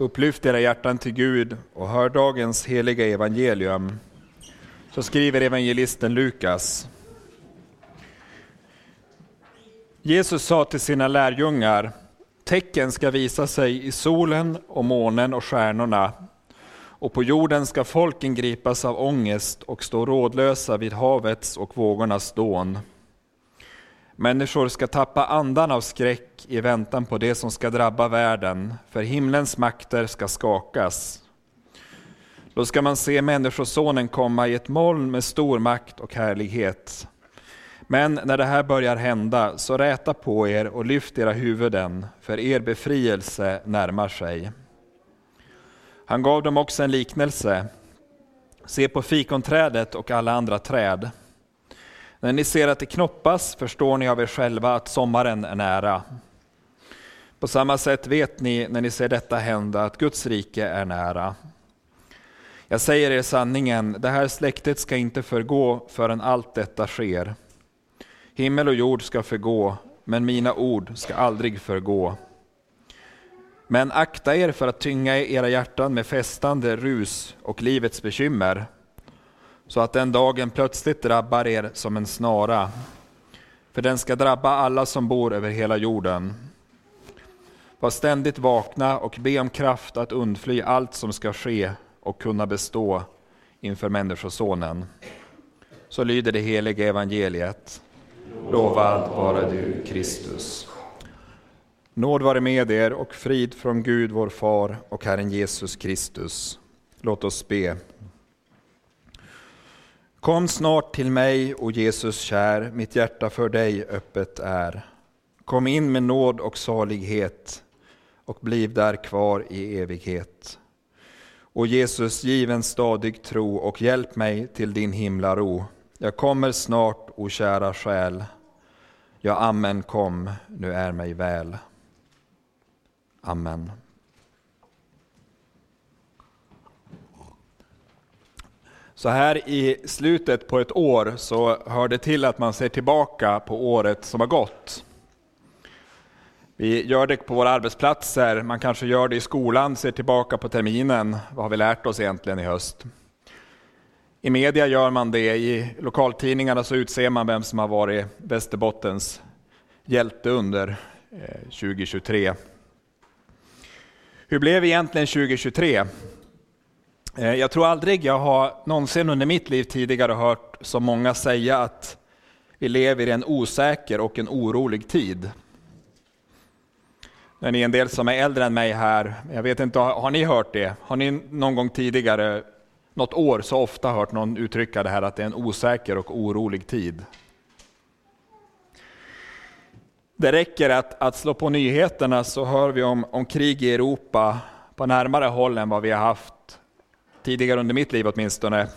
Upplyft era hjärtan till Gud och hör dagens heliga evangelium. Så skriver evangelisten Lukas. Jesus sa till sina lärjungar, tecken ska visa sig i solen och månen och stjärnorna, och på jorden ska folken gripas av ångest och stå rådlösa vid havets och vågornas dån. Människor ska tappa andan av skräck i väntan på det som ska drabba världen, för himlens makter ska skakas. Då ska man se Människosonen komma i ett moln med stor makt och härlighet. Men när det här börjar hända, så räta på er och lyft era huvuden, för er befrielse närmar sig. Han gav dem också en liknelse. Se på fikonträdet och alla andra träd. När ni ser att det knoppas förstår ni av er själva att sommaren är nära. På samma sätt vet ni när ni ser detta hända att Guds rike är nära. Jag säger er sanningen, det här släktet ska inte förgå förrän allt detta sker. Himmel och jord ska förgå, men mina ord ska aldrig förgå. Men akta er för att tynga era hjärtan med festande rus och livets bekymmer, så att den dagen plötsligt drabbar er som en snara. För den ska drabba alla som bor över hela jorden. Var ständigt vakna och be om kraft att undfly allt som ska ske och kunna bestå inför Människosonen. Så lyder det heliga evangeliet. Lovad vare du, Kristus. Nåd vare med er och frid från Gud vår Far och Herren Jesus Kristus. Låt oss be. Kom snart till mig, o Jesus kär, mitt hjärta för dig öppet är. Kom in med nåd och salighet och bliv där kvar i evighet. O Jesus, giv en stadig tro och hjälp mig till din himlaro. Jag kommer snart, o kära själ. Ja, amen, kom, nu är mig väl. Amen. Så här i slutet på ett år så hör det till att man ser tillbaka på året som har gått. Vi gör det på våra arbetsplatser, man kanske gör det i skolan, ser tillbaka på terminen. Vad har vi lärt oss egentligen i höst? I media gör man det, i lokaltidningarna så utser man vem som har varit Västerbottens hjälte under eh, 2023. Hur blev egentligen 2023? Eh, jag tror aldrig jag har någonsin under mitt liv tidigare hört så många säga att vi lever i en osäker och en orolig tid. Det är en del som är äldre än mig här, jag vet inte, har ni hört det? Har ni någon gång tidigare, något år, så ofta hört någon uttrycka det här att det är en osäker och orolig tid? Det räcker att, att slå på nyheterna så hör vi om, om krig i Europa på närmare håll än vad vi har haft tidigare under mitt liv åtminstone.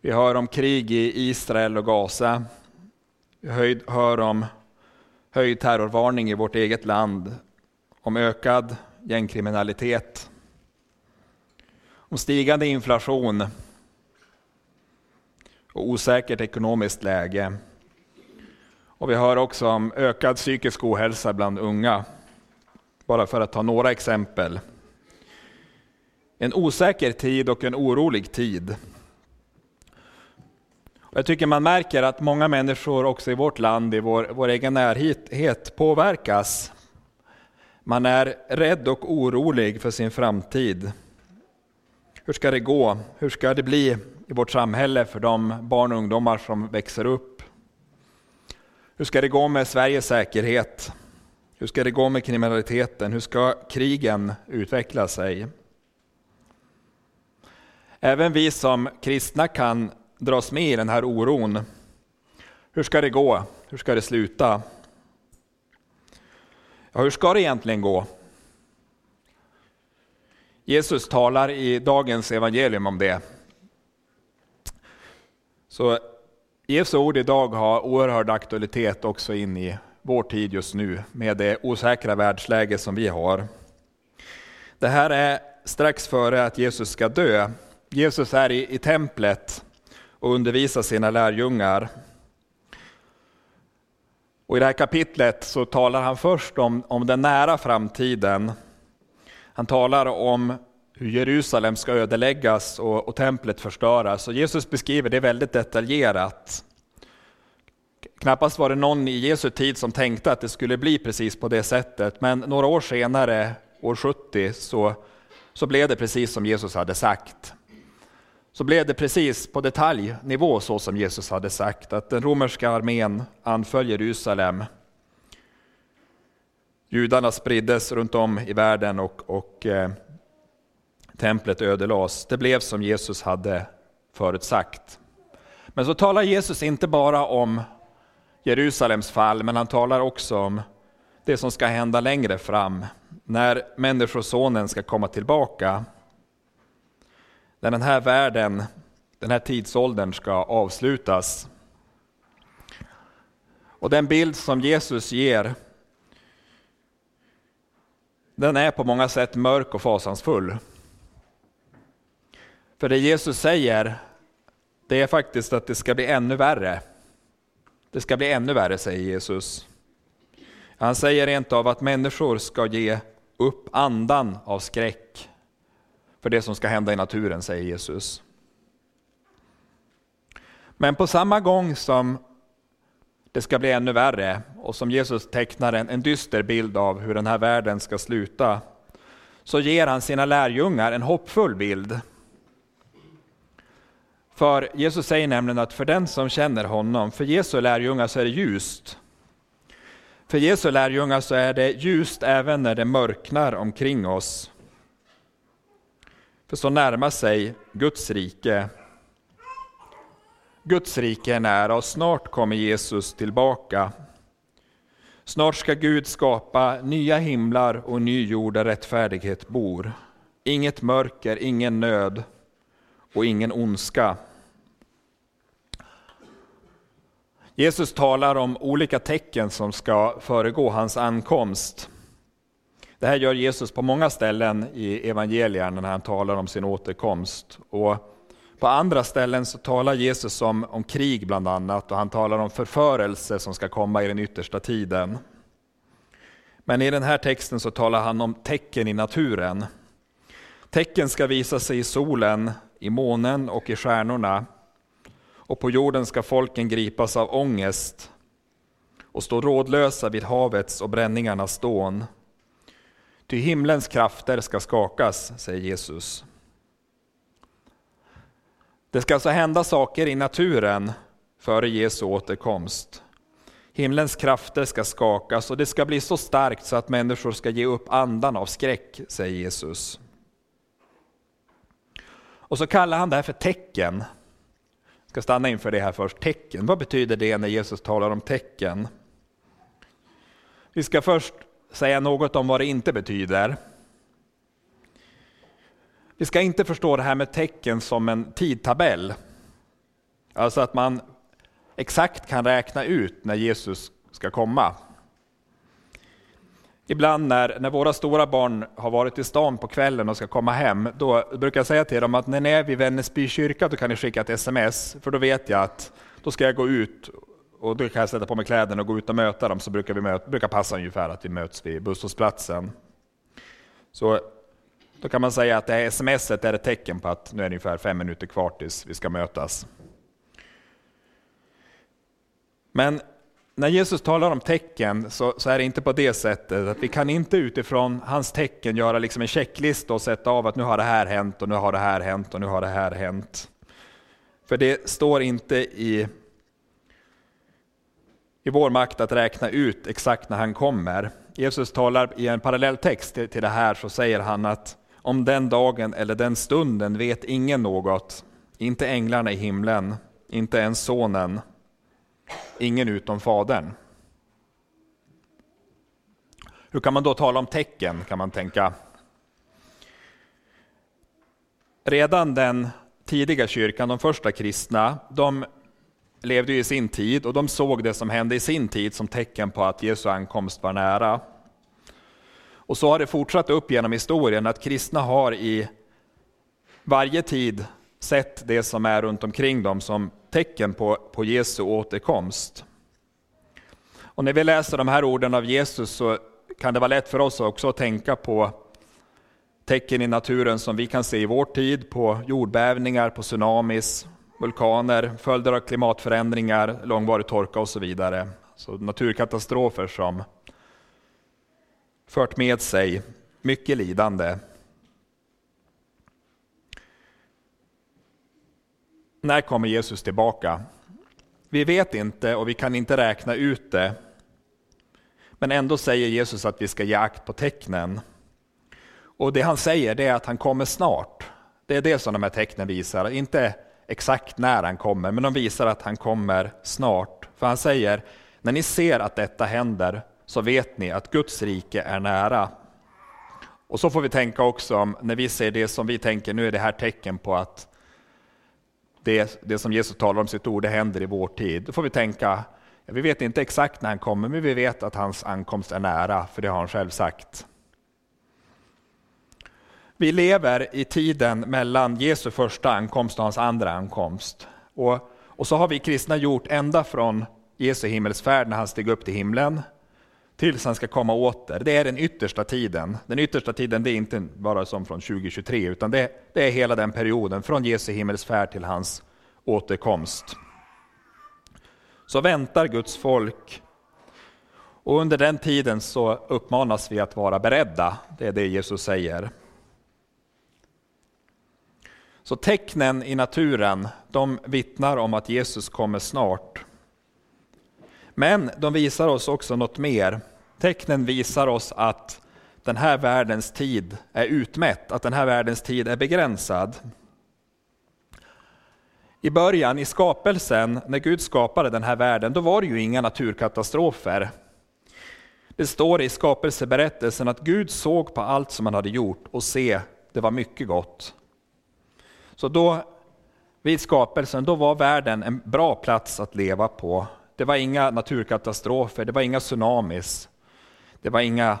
Vi hör om krig i Israel och Gaza. Vi hör om höjd terrorvarning i vårt eget land, om ökad gängkriminalitet, om stigande inflation och osäkert ekonomiskt läge. Och vi hör också om ökad psykisk ohälsa bland unga, bara för att ta några exempel. En osäker tid och en orolig tid. Jag tycker man märker att många människor också i vårt land, i vår, vår egen närhet, påverkas. Man är rädd och orolig för sin framtid. Hur ska det gå? Hur ska det bli i vårt samhälle för de barn och ungdomar som växer upp? Hur ska det gå med Sveriges säkerhet? Hur ska det gå med kriminaliteten? Hur ska krigen utveckla sig? Även vi som kristna kan dras med i den här oron. Hur ska det gå? Hur ska det sluta? Ja, hur ska det egentligen gå? Jesus talar i dagens evangelium om det. Så Jesu ord idag har oerhörd aktualitet också in i vår tid just nu med det osäkra världsläge som vi har. Det här är strax före att Jesus ska dö Jesus är i, i templet och undervisar sina lärjungar. Och I det här kapitlet så talar han först om, om den nära framtiden. Han talar om hur Jerusalem ska ödeläggas och, och templet förstöras. Och Jesus beskriver det väldigt detaljerat. Knappast var det någon i Jesu tid som tänkte att det skulle bli precis på det sättet, men några år senare, år 70, så, så blev det precis som Jesus hade sagt. Så blev det precis på detaljnivå så som Jesus hade sagt, att den romerska armén anföll Jerusalem. Judarna spriddes runt om i världen och, och eh, templet ödelades. Det blev som Jesus hade förutsagt. Men så talar Jesus inte bara om Jerusalems fall, men han talar också om det som ska hända längre fram, när Människosonen ska komma tillbaka. När den här världen, den här tidsåldern ska avslutas. Och den bild som Jesus ger, den är på många sätt mörk och fasansfull. För det Jesus säger, det är faktiskt att det ska bli ännu värre. Det ska bli ännu värre, säger Jesus. Han säger rent av att människor ska ge upp andan av skräck för det som ska hända i naturen, säger Jesus. Men på samma gång som det ska bli ännu värre och som Jesus tecknar en, en dyster bild av hur den här världen ska sluta, så ger han sina lärjungar en hoppfull bild för Jesus säger nämligen att för den som känner honom, för Jesu lärjungar så är det ljust. För Jesu lärjungar så är det ljust även när det mörknar omkring oss. För så närmar sig Guds rike. Guds rike är nära och snart kommer Jesus tillbaka. Snart ska Gud skapa nya himlar och ny jord där rättfärdighet bor. Inget mörker, ingen nöd och ingen ondska. Jesus talar om olika tecken som ska föregå hans ankomst. Det här gör Jesus på många ställen i evangelierna när han talar om sin återkomst. Och på andra ställen så talar Jesus om, om krig bland annat och han talar om förförelse som ska komma i den yttersta tiden. Men i den här texten så talar han om tecken i naturen. Tecken ska visa sig i solen, i månen och i stjärnorna och på jorden ska folken gripas av ångest och stå rådlösa vid havets och bränningarnas dån. Ty himlens krafter ska skakas, säger Jesus. Det ska alltså hända saker i naturen före Jesu återkomst. Himlens krafter ska skakas och det ska bli så starkt så att människor ska ge upp andan av skräck, säger Jesus. Och så kallar han det här för tecken Jag ska stanna inför det här först. Tecken, vad betyder det när Jesus talar om tecken? Vi ska först säga något om vad det inte betyder. Vi ska inte förstå det här med tecken som en tidtabell. Alltså att man exakt kan räkna ut när Jesus ska komma. Ibland när, när våra stora barn har varit i stan på kvällen och ska komma hem, då brukar jag säga till dem att när ni är vid Vännäsby kyrka, då kan ni skicka ett sms, för då vet jag att då ska jag gå ut och då kan jag sätta på mig kläderna och gå ut och möta dem, så brukar vi möta, brukar passa ungefär att vi möts vid busshållplatsen. Så då kan man säga att det här smset är ett tecken på att nu är det ungefär fem minuter kvar tills vi ska mötas. Men när Jesus talar om tecken så, så, är det inte på det sättet att vi kan inte utifrån hans tecken göra liksom en checklista och sätta av att nu har det här hänt och nu har det här hänt och nu har det här hänt. För det står inte i, i vår makt att räkna ut exakt när han kommer. Jesus talar i en parallell text till, det här så säger han att om den dagen eller den stunden vet ingen något, inte änglarna i himlen, inte ens sonen, ingen utom Fadern. Hur kan man då tala om tecken, kan man tänka. Redan den tidiga kyrkan, de första kristna, de levde i sin tid och de såg det som hände i sin tid som tecken på att Jesu ankomst var nära. Och så har det fortsatt upp genom historien att kristna har i varje tid sett det som är runt omkring dem som tecken på, på Jesu återkomst. Och när vi läser de här orden av Jesus så kan det vara lätt för oss också att tänka på tecken i naturen som vi kan se i vår tid på jordbävningar, på tsunamis, vulkaner, följder av klimatförändringar, långvarig torka och så vidare. Så naturkatastrofer som fört med sig mycket lidande. När kommer Jesus tillbaka? Vi vet inte och vi kan inte räkna ut det. Men ändå säger Jesus att vi ska ge akt på tecknen. Och det han säger är att han kommer snart. Det är det som de här tecknen visar. Inte exakt när han kommer, men de visar att han kommer snart. För han säger, när ni ser att detta händer så vet ni att Guds rike är nära. Och så får vi tänka också, när vi ser det som vi tänker, nu är det här tecken på att det, det som Jesus talar om i sitt ord, det händer i vår tid. Då får vi tänka, vi vet inte exakt när han kommer, men vi vet att hans ankomst är nära, för det har han själv sagt. Vi lever i tiden mellan Jesu första ankomst och hans andra ankomst. Och, och så har vi kristna gjort ända från Jesu himmelsfärd när han steg upp till himlen, tills han ska komma åter. Det är den yttersta tiden. Den yttersta tiden det är inte bara som från 2023, utan det, det är hela den perioden, från Jesu himmelsfärd till hans återkomst. Så väntar Guds folk. Och under den tiden så uppmanas vi att vara beredda. Det är det Jesus säger. Så tecknen i naturen, de vittnar om att Jesus kommer snart. Men de visar oss också något mer. Tecknen visar oss att den här världens tid är utmätt, att den här världens tid är begränsad. I början, i skapelsen, när Gud skapade den här världen, då var det ju inga naturkatastrofer. Det står i skapelseberättelsen att Gud såg på allt som han hade gjort och se, det var mycket gott. Så då, vid skapelsen, då var världen en bra plats att leva på. Det var inga naturkatastrofer, det var inga tsunamis, det var inga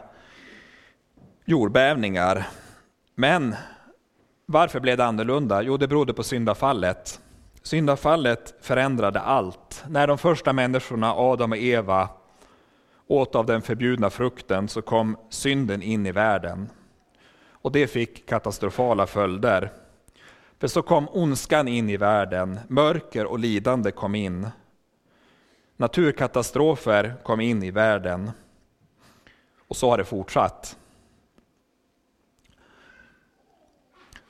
jordbävningar. Men varför blev det annorlunda? Jo, det berodde på syndafallet. Syndafallet förändrade allt. När de första människorna, Adam och Eva, åt av den förbjudna frukten så kom synden in i världen. Och det fick katastrofala följder. För så kom ondskan in i världen, mörker och lidande kom in. Naturkatastrofer kom in i världen. Och så har det fortsatt.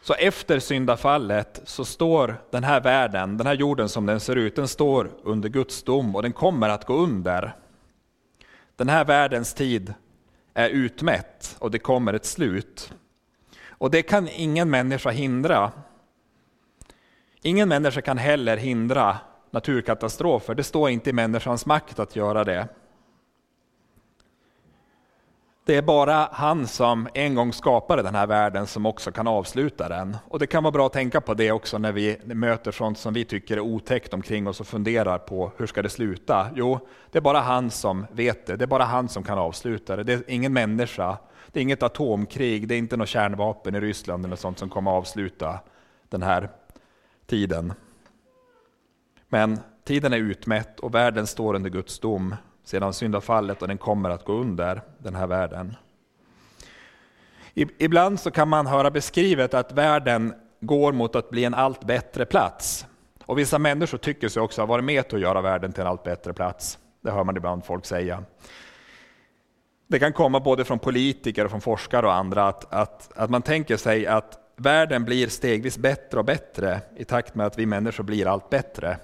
Så efter syndafallet så står den här världen, den här jorden som den ser ut, den står under Guds dom och den kommer att gå under. Den här världens tid är utmätt och det kommer ett slut. Och det kan ingen människa hindra. Ingen människa kan heller hindra naturkatastrofer. Det står inte i människans makt att göra det. Det är bara han som en gång skapade den här världen som också kan avsluta den. Och det kan vara bra att tänka på det också när vi möter sånt som vi tycker är otäckt omkring oss och funderar på hur ska det sluta? Jo, det är bara han som vet det. Det är bara han som kan avsluta det. Det är ingen människa. Det är inget atomkrig. Det är inte något kärnvapen i Ryssland eller sånt som kommer avsluta den här tiden. Men tiden är utmätt och världen står under Guds dom sedan syndafallet och den kommer att gå under den här världen. Ibland så kan man höra beskrivet att världen går mot att bli en allt bättre plats. Och vissa människor tycker sig också ha varit med till att göra världen till en allt bättre plats. Det hör man ibland folk säga. Det kan komma både från politiker och från forskare och andra att, att, att man tänker sig att världen blir stegvis bättre och bättre i takt med att vi människor blir allt bättre.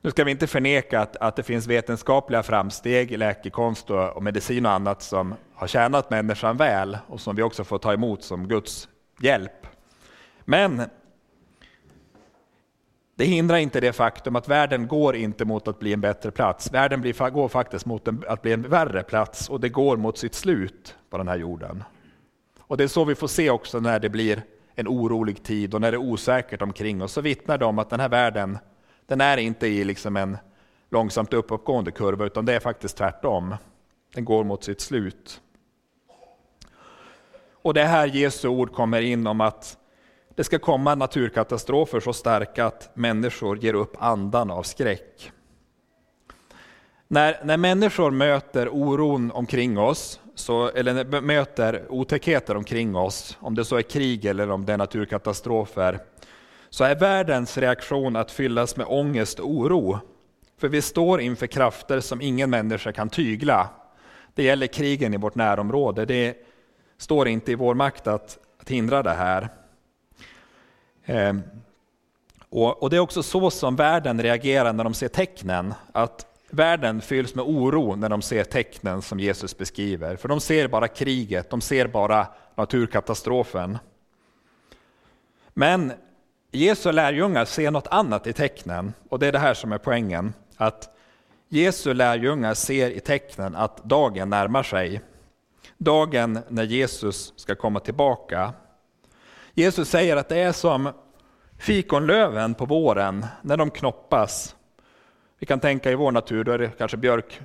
Nu ska vi inte förneka att, att det finns vetenskapliga framsteg i läkekonst och, och medicin och annat som har tjänat människan väl och som vi också får ta emot som Guds hjälp. Men det hindrar inte det faktum att världen går inte mot att bli en bättre plats. Världen blir, går faktiskt mot en, att bli en värre plats och det går mot sitt slut på den här jorden. Och det är så vi får se också när det blir en orolig tid och när det är osäkert omkring oss, så vittnar det om att den här världen den är inte i liksom en långsamt uppåtgående kurva, utan det är faktiskt tvärtom. Den går mot sitt slut. Och det är här Jesu ord kommer in om att det ska komma naturkatastrofer så starka att människor ger upp andan av skräck. När, när människor möter oron omkring oss, så, eller möter otäckheter omkring oss, om det så är krig eller om det är naturkatastrofer, så är världens reaktion att fyllas med ångest och oro. För vi står inför krafter som ingen människa kan tygla. Det gäller krigen i vårt närområde. Det står inte i vår makt att, att hindra det här. Ehm, och, och, Det är också så som världen reagerar när de ser tecknen. Att världen fylls med oro när de ser tecknen som Jesus beskriver. För de ser bara kriget, de ser bara naturkatastrofen. Men Jesu lärjungar ser något annat i tecknen och det är det här som är poängen. Att Jesu lärjungar ser i tecknen att dagen närmar sig. Dagen när Jesus ska komma tillbaka. Jesus säger att det är som fikonlöven på våren när de knoppas. Vi kan tänka i vår natur, då är det kanske björk,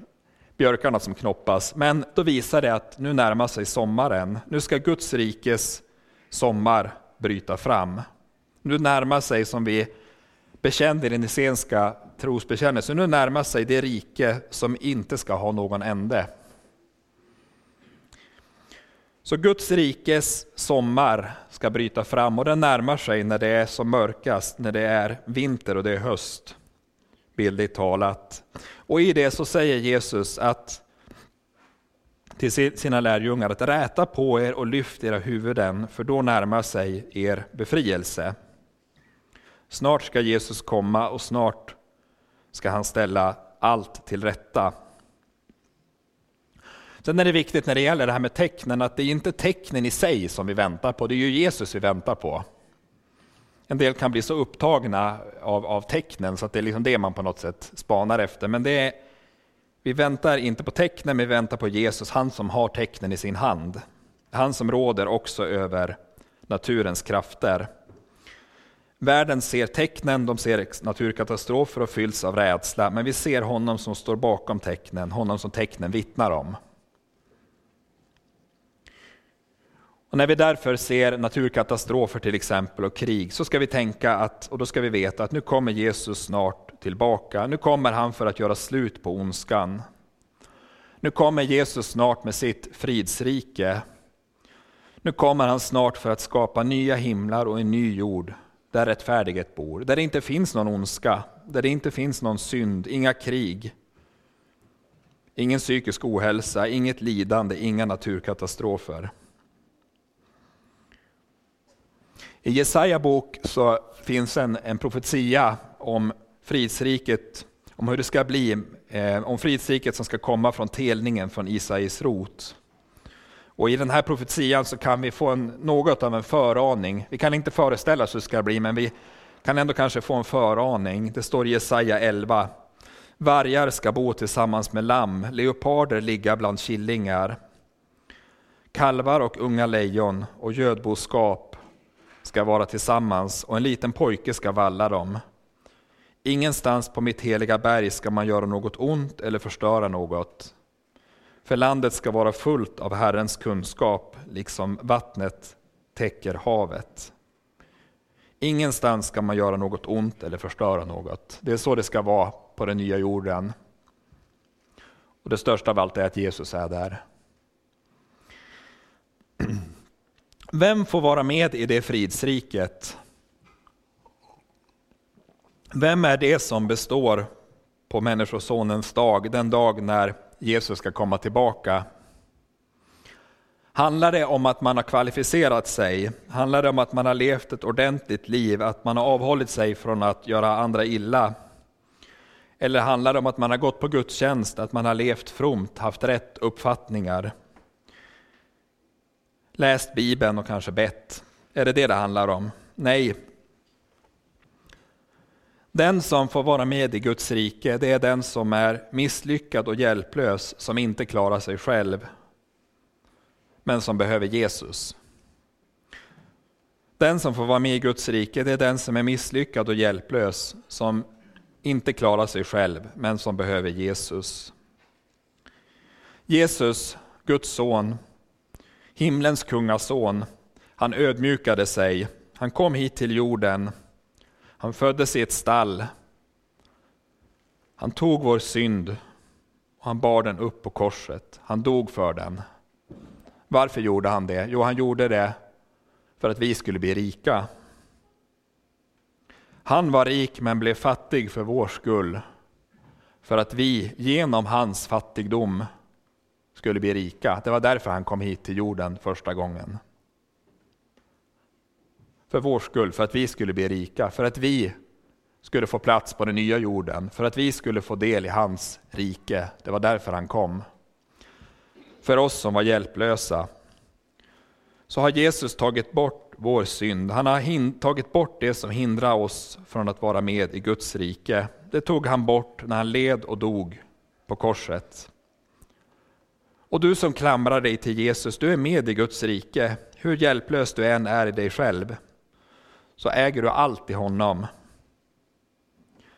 björkarna som knoppas. Men då visar det att nu närmar sig sommaren. Nu ska Guds rikes sommar bryta fram. Nu närmar sig, som vi bekände i den essenska trosbekännelsen, nu närmar sig det rike som inte ska ha någon ände. Så Guds rikes sommar ska bryta fram och den närmar sig när det är som mörkast, när det är vinter och det är höst, bildligt talat. Och i det så säger Jesus att till sina lärjungar att räta på er och lyft era huvuden, för då närmar sig er befrielse. Snart ska Jesus komma och snart ska han ställa allt till rätta. Sen är det viktigt när det gäller det här med tecknen att det är inte tecknen i sig som vi väntar på, det är ju Jesus vi väntar på. En del kan bli så upptagna av, av tecknen så att det är liksom det man på något sätt spanar efter. Men det är, vi väntar inte på tecknen, men vi väntar på Jesus, han som har tecknen i sin hand. Han som råder också över naturens krafter. Världen ser tecknen, de ser naturkatastrofer och fylls av rädsla, men vi ser honom som står bakom tecknen, honom som tecknen vittnar om. Och när vi därför ser naturkatastrofer till exempel och krig så ska vi tänka att, och då ska vi veta att nu kommer Jesus snart tillbaka. Nu kommer han för att göra slut på ondskan. Nu kommer Jesus snart med sitt fridsrike. Nu kommer han snart för att skapa nya himlar och en ny jord där rättfärdighet bor, där det inte finns någon ondska, där det inte finns någon synd, inga krig, ingen psykisk ohälsa, inget lidande, inga naturkatastrofer. I Jesaja bok så finns en, en profetia om fridsriket, om hur det ska bli, eh, om fridsriket som ska komma från telningen från Isais rot. Och I den här profetian så kan vi få en, något av en föraning. Vi kan inte föreställa oss hur det ska bli, men vi kan ändå kanske få en föraning. Det står i Jesaja 11. Vargar ska bo tillsammans med lamm, leoparder ligga bland killingar. Kalvar och unga lejon och gödboskap ska vara tillsammans och en liten pojke ska valla dem. Ingenstans på mitt heliga berg ska man göra något ont eller förstöra något. För landet ska vara fullt av Herrens kunskap, liksom vattnet täcker havet. Ingenstans ska man göra något ont eller förstöra något. Det är så det ska vara på den nya jorden. Och Det största av allt är att Jesus är där. Vem får vara med i det fridsriket? Vem är det som består på Människosonens dag, den dag när Jesus ska komma tillbaka? Handlar det om att man har kvalificerat sig? Handlar det om att man har levt ett ordentligt liv, att man har avhållit sig från att göra andra illa? Eller handlar det om att man har gått på gudstjänst, att man har levt fromt, haft rätt uppfattningar? Läst Bibeln och kanske bett? Är det det det handlar om? Nej, den som får vara med i Guds rike, det är den som är misslyckad och hjälplös, som inte klarar sig själv, men som behöver Jesus. Den som får vara med i Guds rike, det är den som är misslyckad och hjälplös, som inte klarar sig själv, men som behöver Jesus. Jesus, Guds son, himlens kungason, han ödmjukade sig, han kom hit till jorden, han föddes i ett stall. Han tog vår synd och han bar den upp på korset. Han dog för den. Varför gjorde han det? Jo, han gjorde det för att vi skulle bli rika. Han var rik men blev fattig för vår skull. För att vi genom hans fattigdom skulle bli rika. Det var därför han kom hit till jorden första gången. För vår skull, för att vi skulle bli rika, för att vi skulle få plats på den nya jorden, för att vi skulle få del i hans rike. Det var därför han kom. För oss som var hjälplösa så har Jesus tagit bort vår synd. Han har tagit bort det som hindrar oss från att vara med i Guds rike. Det tog han bort när han led och dog på korset. Och du som klamrar dig till Jesus, du är med i Guds rike. Hur hjälplös du än är i dig själv, så äger du allt i honom.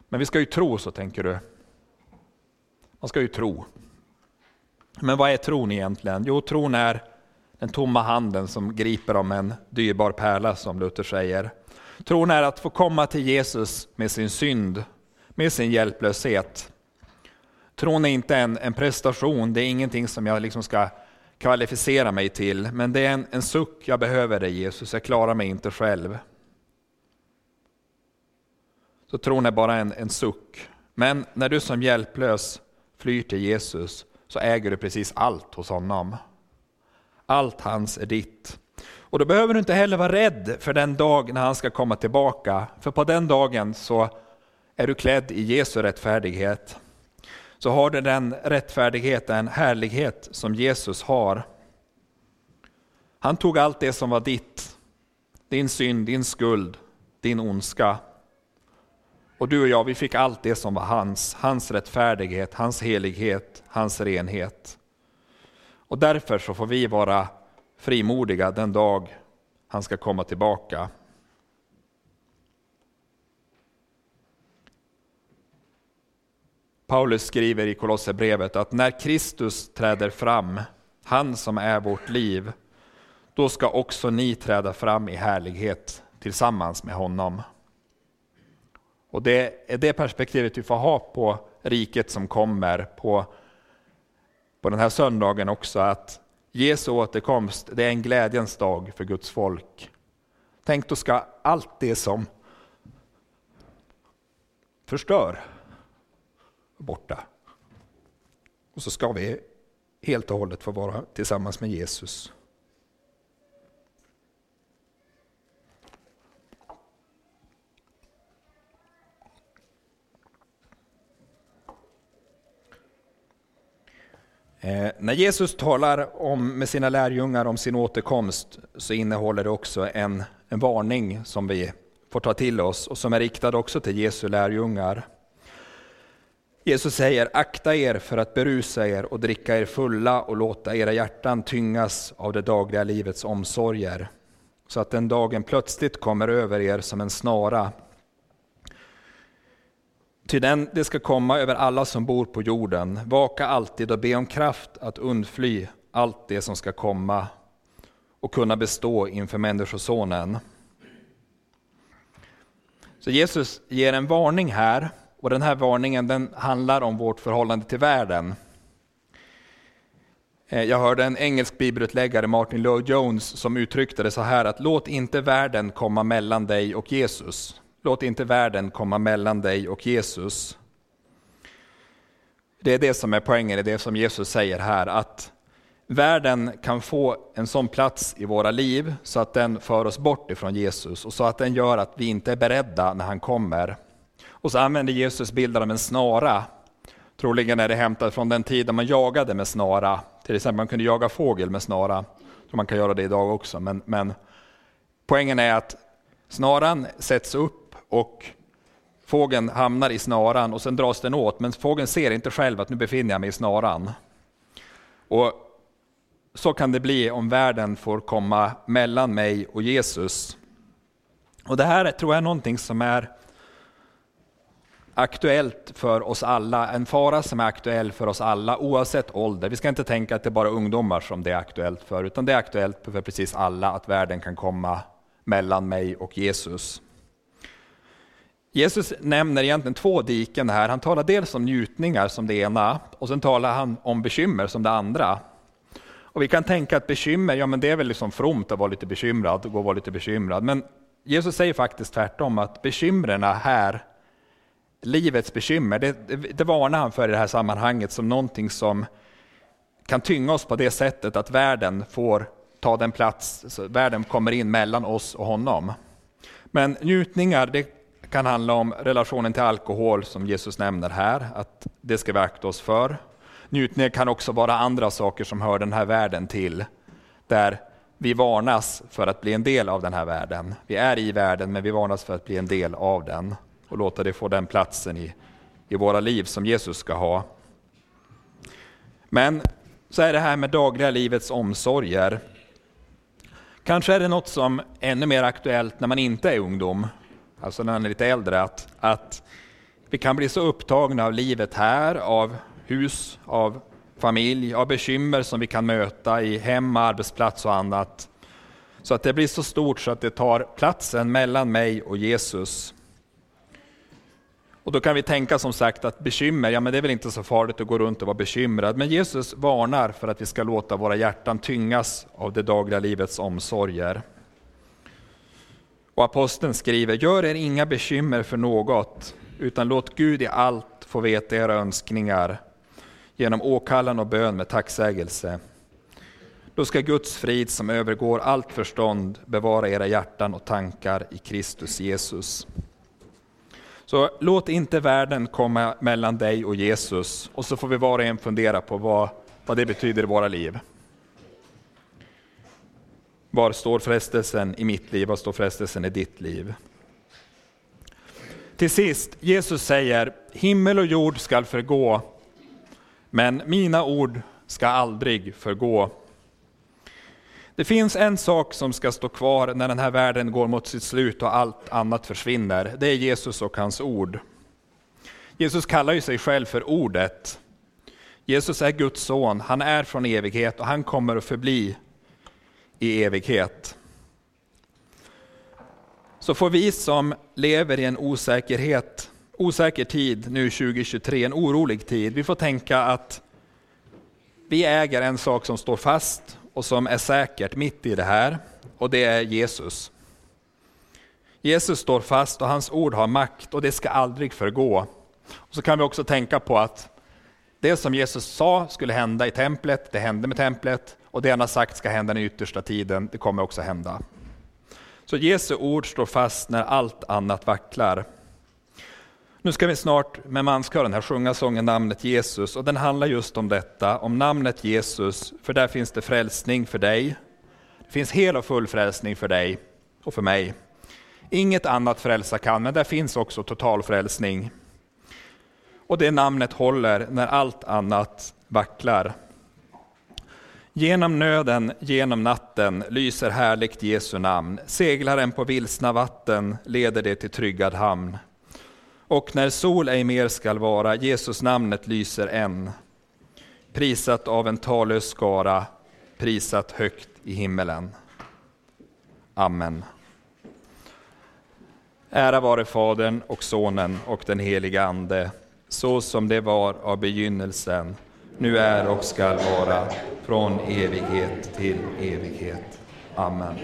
Men vi ska ju tro så, tänker du. Man ska ju tro. Men vad är tron egentligen? Jo, tron är den tomma handen som griper om en dyrbar pärla, som Luther säger. Tron är att få komma till Jesus med sin synd, med sin hjälplöshet. Tron är inte en, en prestation, det är ingenting som jag liksom ska kvalificera mig till, men det är en, en suck, jag behöver dig Jesus, jag klarar mig inte själv. Så tron är bara en, en suck. Men när du som hjälplös flyr till Jesus så äger du precis allt hos honom. Allt hans är ditt. Och då behöver du inte heller vara rädd för den dag när han ska komma tillbaka. För på den dagen så är du klädd i Jesu rättfärdighet. Så har du den rättfärdigheten, härlighet som Jesus har. Han tog allt det som var ditt. Din synd, din skuld, din ondska. Och du och jag, vi fick allt det som var hans. Hans rättfärdighet, hans helighet, hans renhet. Och därför så får vi vara frimodiga den dag han ska komma tillbaka. Paulus skriver i Kolosserbrevet att när Kristus träder fram, han som är vårt liv, då ska också ni träda fram i härlighet tillsammans med honom. Och det är det perspektivet vi får ha på riket som kommer, på på den här söndagen också att Jesu återkomst, det är en glädjens dag för Guds folk. Tänk då ska allt det som förstör borta. Och så ska vi helt och hållet få vara tillsammans med Jesus. Eh, när Jesus talar om, med sina lärjungar om sin återkomst så innehåller det också en, en varning som vi får ta till oss och som är riktad också till Jesu lärjungar. Jesus säger, akta er för att berusa er och dricka er fulla och låta era hjärtan tyngas av det dagliga livets omsorger, så att den dagen plötsligt kommer över er som en snara Ty den, det ska komma över alla som bor på jorden. Vaka alltid och be om kraft att undfly allt det som ska komma och kunna bestå inför Människosonen. Så Jesus ger en varning här och den här varningen den handlar om vårt förhållande till världen. Eh, jag hörde en engelsk bibelutläggare, Martin Lloyd Jones, som uttryckte det så här att låt inte världen komma mellan dig och Jesus. Låt inte världen komma mellan dig och Jesus. Det är det som är poängen i det som Jesus säger här, att världen kan få en sån plats i våra liv så att den för oss bort ifrån Jesus och så att den gör att vi inte är beredda när han kommer. Och så använder Jesus bilden av en snara. Troligen är det hämtat från den tid då man jagade med snara. Till exempel man kunde jaga fågel med snara. Så tror man kan göra det idag också. Men, men poängen är att snaran sätts upp och fågeln hamnar i snaran och sen dras den åt, men fågeln ser inte själv att nu befinner jag mig i snaran. Och så kan det bli om världen får komma mellan mig och Jesus. Och Det här tror jag är någonting som är aktuellt för oss alla, en fara som är aktuell för oss alla oavsett ålder. Vi ska inte tänka att det är bara ungdomar som det är aktuellt för, utan det är aktuellt för precis alla att världen kan komma mellan mig och Jesus. Jesus nämner egentligen två diken här. Han talar dels om njutningar som det ena och sen talar han om bekymmer som det andra. Och vi kan tänka att bekymmer, ja men det är väl liksom fromt att vara lite bekymrad och gå och vara lite bekymrad. Men Jesus säger faktiskt tvärtom att bekymren här, livets bekymmer, det, det, det varnar han för i det här sammanhanget som någonting som kan tynga oss på det sättet att världen får ta den plats, så världen kommer in mellan oss och honom. Men njutningar, det kan handla om relationen till alkohol som Jesus nämner här, att det ska vi akta oss för. Njutningar kan också vara andra saker som hör den här världen till, där vi varnas för att bli en del av den här världen. Vi är i världen, men vi varnas för att bli en del av den och låta det få den platsen i, i våra liv som Jesus ska ha. Men så är det här med dagliga livets omsorger. Kanske är det något som är ännu mer aktuellt när man inte är ungdom, alltså när man är lite äldre, att, att vi kan bli så upptagna av livet här, av hus, av familj, av bekymmer som vi kan möta i hem, arbetsplats och annat. Så att det blir så stort så att det tar platsen mellan mig och Jesus. Och då kan vi tänka som sagt att bekymmer, ja men det är väl inte så farligt att gå runt och vara bekymrad. Men Jesus varnar för att vi ska låta våra hjärtan tyngas av det dagliga livets omsorger. Och aposteln skriver, gör er inga bekymmer för något, utan låt Gud i allt få veta era önskningar genom åkallan och bön med tacksägelse. Då ska Guds frid som övergår allt förstånd bevara era hjärtan och tankar i Kristus Jesus. Så låt inte världen komma mellan dig och Jesus och så får vi var och en fundera på vad, vad det betyder i våra liv. Var står frestelsen i mitt liv? Var står frestelsen i ditt liv? Till sist, Jesus säger, himmel och jord skall förgå, men mina ord ska aldrig förgå. Det finns en sak som ska stå kvar när den här världen går mot sitt slut och allt annat försvinner. Det är Jesus och hans ord. Jesus kallar ju sig själv för Ordet. Jesus är Guds son, han är från evighet och han kommer att förbli i evighet. Så får vi som lever i en osäkerhet osäker tid nu 2023, en orolig tid. Vi får tänka att vi äger en sak som står fast och som är säkert mitt i det här och det är Jesus. Jesus står fast och hans ord har makt och det ska aldrig förgå. Och så kan vi också tänka på att det som Jesus sa skulle hända i templet, det hände med templet och det han har sagt ska hända den yttersta tiden, det kommer också hända. Så Jesu ord står fast när allt annat vacklar. Nu ska vi snart med manskören här sjunga sången Namnet Jesus och den handlar just om detta, om namnet Jesus, för där finns det frälsning för dig. Det finns hel och full frälsning för dig och för mig. Inget annat frälsa kan, men där finns också total frälsning. Och det namnet håller när allt annat vacklar. Genom nöden, genom natten lyser härligt Jesu namn. Seglaren på vilsna vatten leder det till tryggad hamn. Och när sol ej mer skall vara, Jesus namnet lyser än. Prisat av en talös skara, prisat högt i himmelen. Amen. Ära vare Fadern och Sonen och den helige Ande, så som det var av begynnelsen, nu är och skall vara, från evighet till evighet. Amen.